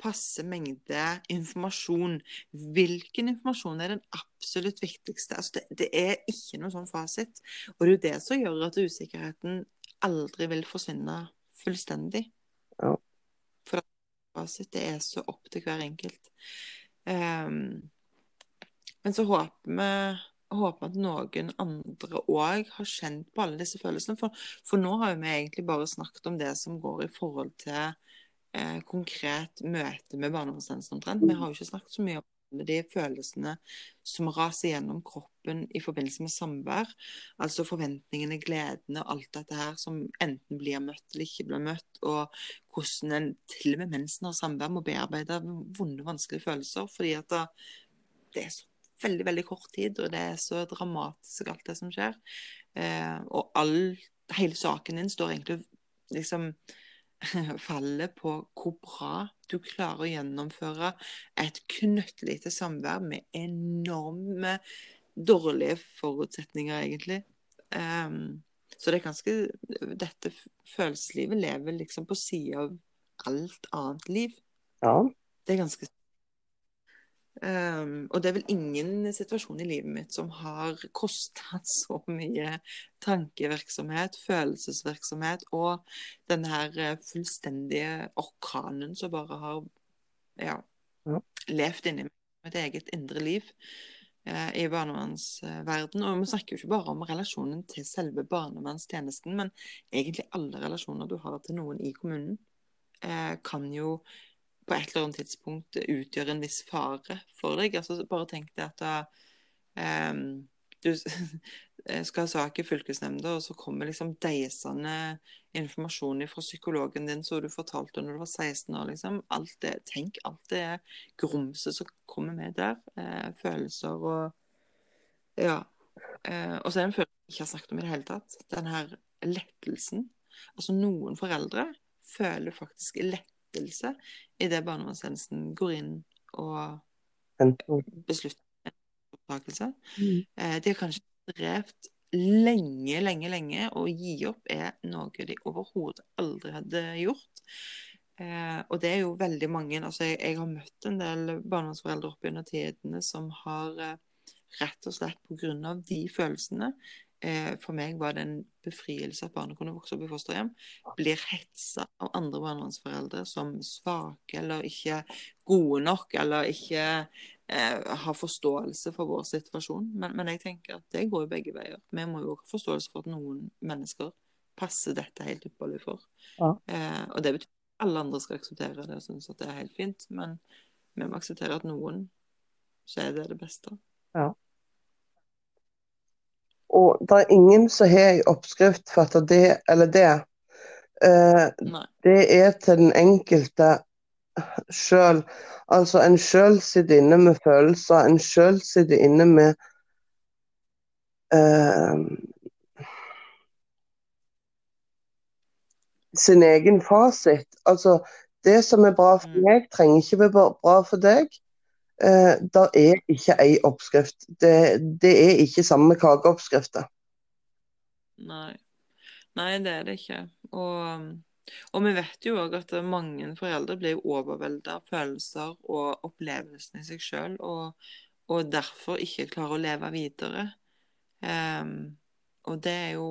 passe mengde informasjon. Hvilken informasjon er den absolutt viktigste? Altså det, det er ikke noe sånn fasit. Og det er jo det som gjør at usikkerheten aldri vil forsvinne fullstendig. Ja. For at fasit det er så opp til hver enkelt. Um, men så håper vi håper at noen andre òg har kjent på alle disse følelsene. For, for nå har vi egentlig bare snakket om det som går i forhold til eh, konkret møte med barnevernstjenesten omtrent. Vi har jo ikke snakket så mye om de følelsene som raser gjennom kroppen i forbindelse med samvær. Altså forventningene, gledene, alt dette her som enten blir møtt eller ikke blir møtt. Og hvordan en til og med mens en har samvær må bearbeide vonde, vanskelige følelser. Fordi at da, det er så veldig, veldig kort tid, og det er så dramatisk alt det som skjer. Eh, og all, hele saken din står egentlig liksom faller på hvor bra du klarer å gjennomføre et knøttlite samvær med enorme dårlige forutsetninger, egentlig. Um, så det er ganske Dette følelseslivet lever liksom på sida av alt annet liv. Ja. Det er ganske Um, og det er vel ingen situasjon i livet mitt som har kosta så mye tankevirksomhet, følelsesvirksomhet og den her eh, fullstendige orkanen som bare har ja, Ja. levd inni mitt eget indre liv uh, i barnevernsverden. Og vi snakker jo ikke bare om relasjonen til selve barnevernstjenesten, men egentlig alle relasjoner du har til noen i kommunen, uh, kan jo på et eller annet tidspunkt utgjør en viss fare for deg. Altså, bare tenk deg at da, um, du skal ha sak i fylkesnemnda, og så kommer liksom deisende informasjon fra psykologen din som du fortalte når du var 16 år. Liksom. Alt det, tenk alt det grumset som kommer med der. Eh, følelser og Ja. Eh, og så er det en følelse jeg ikke har snakket om i det hele tatt. Den her lettelsen. Altså noen foreldre føler faktisk lettelse idet barnevernstjenesten går inn og beslutter en opptakelse. Mm. Eh, de har kanskje strevd lenge, lenge, lenge, og gi opp er noe de overhodet aldri hadde gjort. Eh, og det er jo veldig mange altså jeg, jeg har møtt en del barnevernsforeldre opp gjennom tidene som har eh, rett og slett pga. de følelsene For meg var det en befrielse at barnet kunne vokse opp i fosterhjem. Blir hetsa av andre barnevernsforeldre som svake eller ikke gode nok, eller ikke eh, har forståelse for vår situasjon. Men, men jeg tenker at det går jo begge veier. Vi må jo ha forståelse for at noen mennesker passer dette helt ypperlig for. Ja. Eh, og det betyr at alle andre skal akseptere det og synes at det er helt fint. Men vi må akseptere at noen så er det det beste. Og det er ingen som har en oppskrift for at det eller det. Eh, det er til den enkelte sjøl. Altså en sjøl sitter inne med følelser, en sjøl sitter inne med eh, sin egen fasit. Altså, det som er bra for Mm. meg, trenger ikke være bra- bra for deg. Eh, det er ikke ei oppskrift. Det, det er ikke samme kakeoppskrifter. Nei. Nei, det er det ikke. Og, og vi vet jo òg at mange foreldre blir overvelda av følelser og opplevelsene i seg sjøl, og, og derfor ikke klarer å leve videre. Um, og det er jo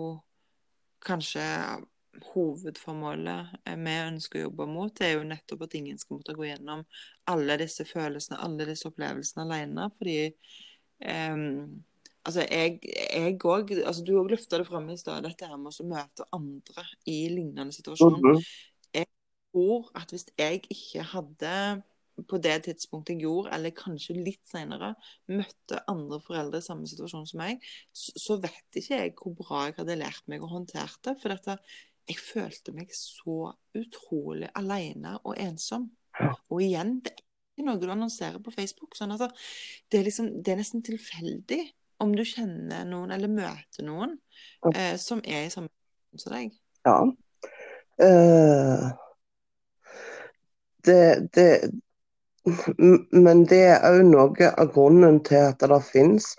kanskje hovedformålet eh, vi ønsker å jobbe mot, det er jo nettopp at ingen skal måtte gå gjennom alle disse følelsene, alle disse opplevelsene alene. Fordi em, altså jeg, jeg òg altså Du òg løfta det fram i stad, dette her med å møte andre i lignende situasjon. Jeg tror at hvis jeg ikke hadde på det tidspunktet jeg gjorde, eller kanskje litt senere, møtte andre foreldre i samme situasjon som meg, så, så vet ikke jeg hvor bra jeg hadde lært meg å håndtere det. For dette, jeg følte meg så utrolig alene og ensom. Og igjen, det er ikke noe du annonserer på Facebook. sånn altså, det, er liksom, det er nesten tilfeldig om du kjenner noen eller møter noen eh, som er i samme situasjon som deg. Ja. Uh, det, det Men det er òg noe av grunnen til at det finnes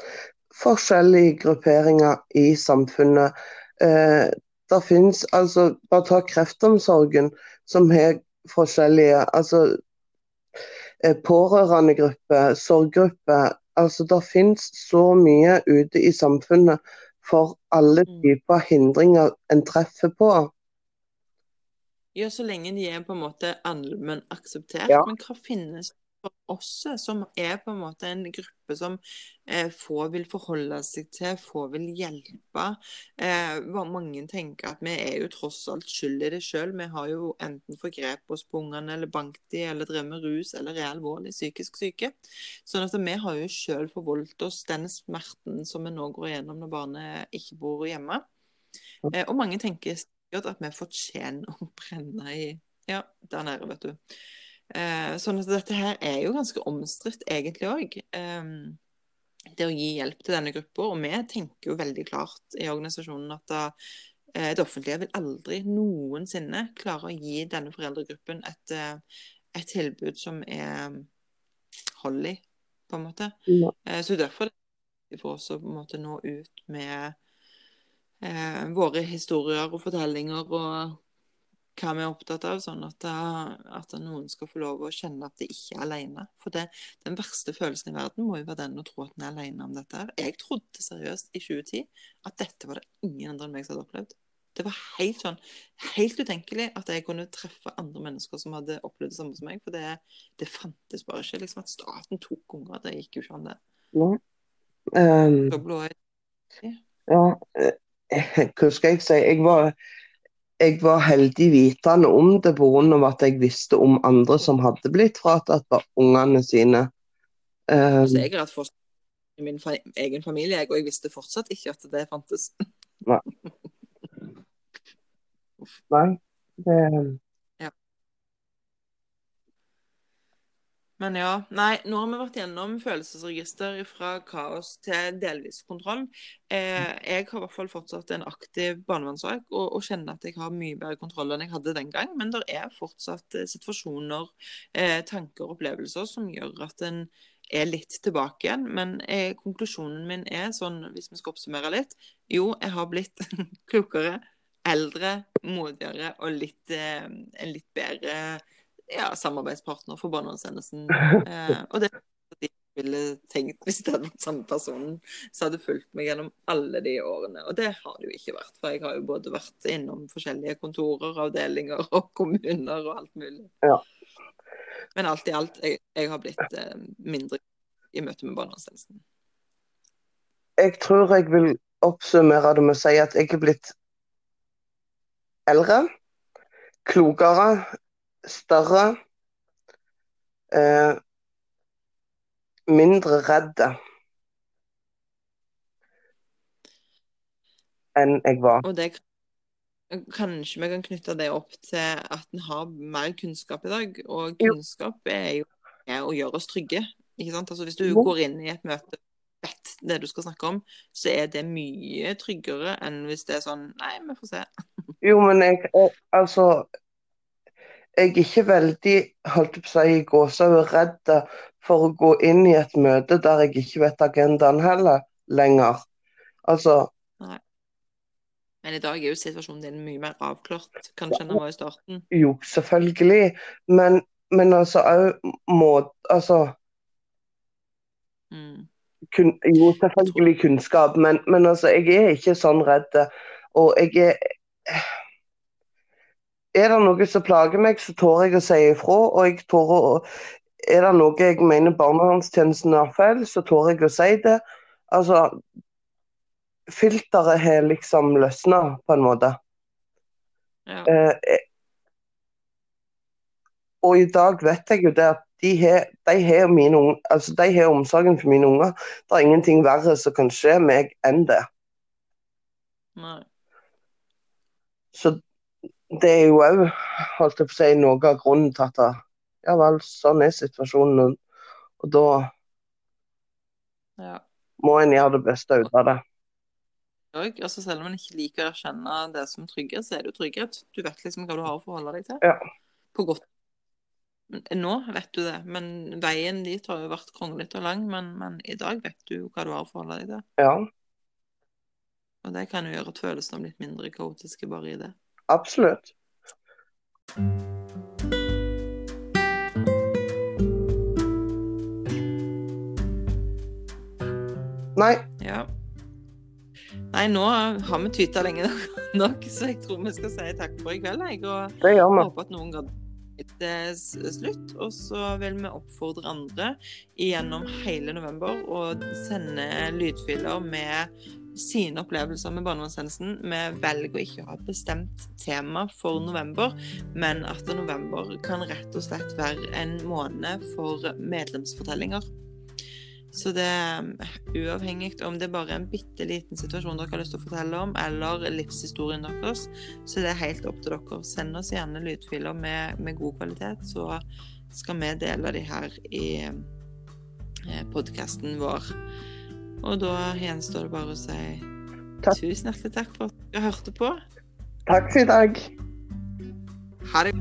forskjellige grupperinger i samfunnet. Eh, det finnes altså Bare ta kreftomsorgen, som har forskjellige altså eh, Pårørendegrupper, sorggrupper. Altså, det finnes så mye ute i samfunnet for alle Mm. typer hindringer en treffer på. Ja, så lenge de er på en måte allmenn akseptert. Ja. Men hva finnes for oss, som er på en måte en gruppe som eh, få vil forholde seg til, få vil hjelpe? Eh, mange tenker at vi er jo tross alt skyld i det sjøl. Vi har jo enten forgrepet oss på ungene, eller banket de, eller drevet med rus, eller er alvorlig psykisk syke. Sånn at vi har jo sjøl forvoldt oss den smerten som vi nå går igjennom når barnet ikke bor hjemme. Eh, og mange tenker sikkert at vi fortjener å brenne i Ja, der nede, vet du. Eh, sånn at dette her er jo ganske omstridt egentlig òg. det å gi hjelp til denne gruppa. Og vi tenker jo veldig klart i organisasjonen at da, eh, det offentlige vil aldri noensinne klare å gi denne foreldregruppen et, eh, et tilbud som er hold i, på en måte. Ja. Eh, så derfor er det for oss å på en måte nå ut med eh, våre historier og fortellinger og hva vi er opptatt av, sånn at, eh, at noen skal få lov å kjenne at de ikke er alene. For det, den verste følelsen i verden må jo være den å tro at en er alene om dette. her. Jeg trodde seriøst i 2010 at dette var det ingen andre enn meg som hadde opplevd. Det var helt sånn, helt utenkelig at jeg kunne treffe andre mennesker som hadde opplevd det samme som meg. For det, det fantes bare ikke. liksom At staten tok unger, det gikk jo ikke an, det. Ja. Um, blå Ja, eh, hva skal jeg si? Jeg var, jeg var heldig vitende om det pga. at jeg visste om andre som hadde blitt fratatt av ungene sine. Um, Altså, jeg har hatt foster i min fa egen familie, jeg, og jeg visste fortsatt ikke at det fantes. nei, det, Men ja, nei, nå har vi vært gjennom følelsesregister fra kaos til delvis kontroll. Eh, jeg har i hvert fall fortsatt en aktiv barnevernssak og, og kjenner at jeg har mye bedre kontroll enn jeg hadde den gang. Men det er fortsatt eh, situasjoner, eh, tanker og opplevelser som gjør at en er litt tilbake igjen. Men eh, konklusjonen min er sånn, hvis vi skal oppsummere litt Jo, jeg har blitt klokere, eldre, modigere og litt, eh, en litt bedre ja, samarbeidspartner for barnevernstjenesten. Eh, og det de ville tenkt hvis det hadde vært samme personen som hadde fulgt meg gjennom alle de årene. Og det har det jo ikke vært, for jeg har jo både vært innom forskjellige kontorer, avdelinger og kommuner og alt mulig. Ja. Men alt i alt, jeg, jeg har blitt eh, mindre i møte med barnevernstjenesten. jeg tror jeg vil oppsummere det med å si at jeg er blitt eldre, klokere, større, eh, mindre redde enn jeg var. Og det Kanskje vi kan knytte det opp til at en har mer kunnskap i dag. Og kunnskap er jo er å gjøre oss trygge. Ikke sant? Altså Hvis du går inn i et møte vet det du skal snakke om, så er det mye tryggere enn hvis det er sånn Nei, vi får se. Jo, men jeg, jeg Altså Jeg er ikke veldig, holdt på å si, gåsehud redd for å gå inn i et møte der jeg ikke vet agendaen heller lenger. Altså Men i dag er jo situasjonen din mye mer avklart, kanskje enn den var i starten. Jo, selvfølgelig. Men, men altså òg må Altså Mm. kun, Jo, selvfølgelig kunnskap, men, men altså, jeg er ikke sånn redd. Og jeg er Er det noe som plager meg, så tør jeg å si ifra. Og jeg tør å Er det noe jeg mener barnevernstjenesten har feil, så tør jeg å si det. Altså Filteret har liksom løsna, på en måte. Ja. Eh, og i dag vet jeg jo det at de har, de har, mine, altså, de har omsorgen for mine unger. Det er ingenting verre som kan skje meg enn det. Nei. Så det er jo òg, holdt jeg på å si, noe av grunnen til at ja vel, sånn er situasjonen. Og, og da Ja. må en gjøre det beste ut av det. Og, altså, selv om man ikke liker å erkjenne det som trygghet, så er det jo trygghet. Du vet liksom hva du har å forholde deg til. Ja. På godt. Nå vet du det, men veien dit har jo vært kronglete og lang. Men, men i dag vet du jo hva du har å forholde deg til. Ja, Og det kan jo gjøre at følelsene blir litt mindre kaotiske bare i det. Absolutt. Nei, Ja. Nei, nå har vi tyta lenge nok, så jeg tror vi skal si takk for i kveld. Jeg, og det gjør vi. håper at noen gadd til slutt. Og så vil vi oppfordre andre gjennom hele november å sende lydfiler med sine opplevelser med barnevernstjenesten. Vi velger å ikke ha bestemt tema for november, men at november kan rett og slett være en måned for medlemsfortellinger. Så det er uavhengig om det er bare en bitte liten situasjon dere har lyst til å fortelle om, eller livshistorien deres, så det er helt opp til dere. Send oss gjerne lydfiler med, med god kvalitet, så skal vi dele de her i podkasten vår. Og da gjenstår det bare å si Takk. tusen hjertelig takk for at du hørte på. Takk for i dag. Ha det.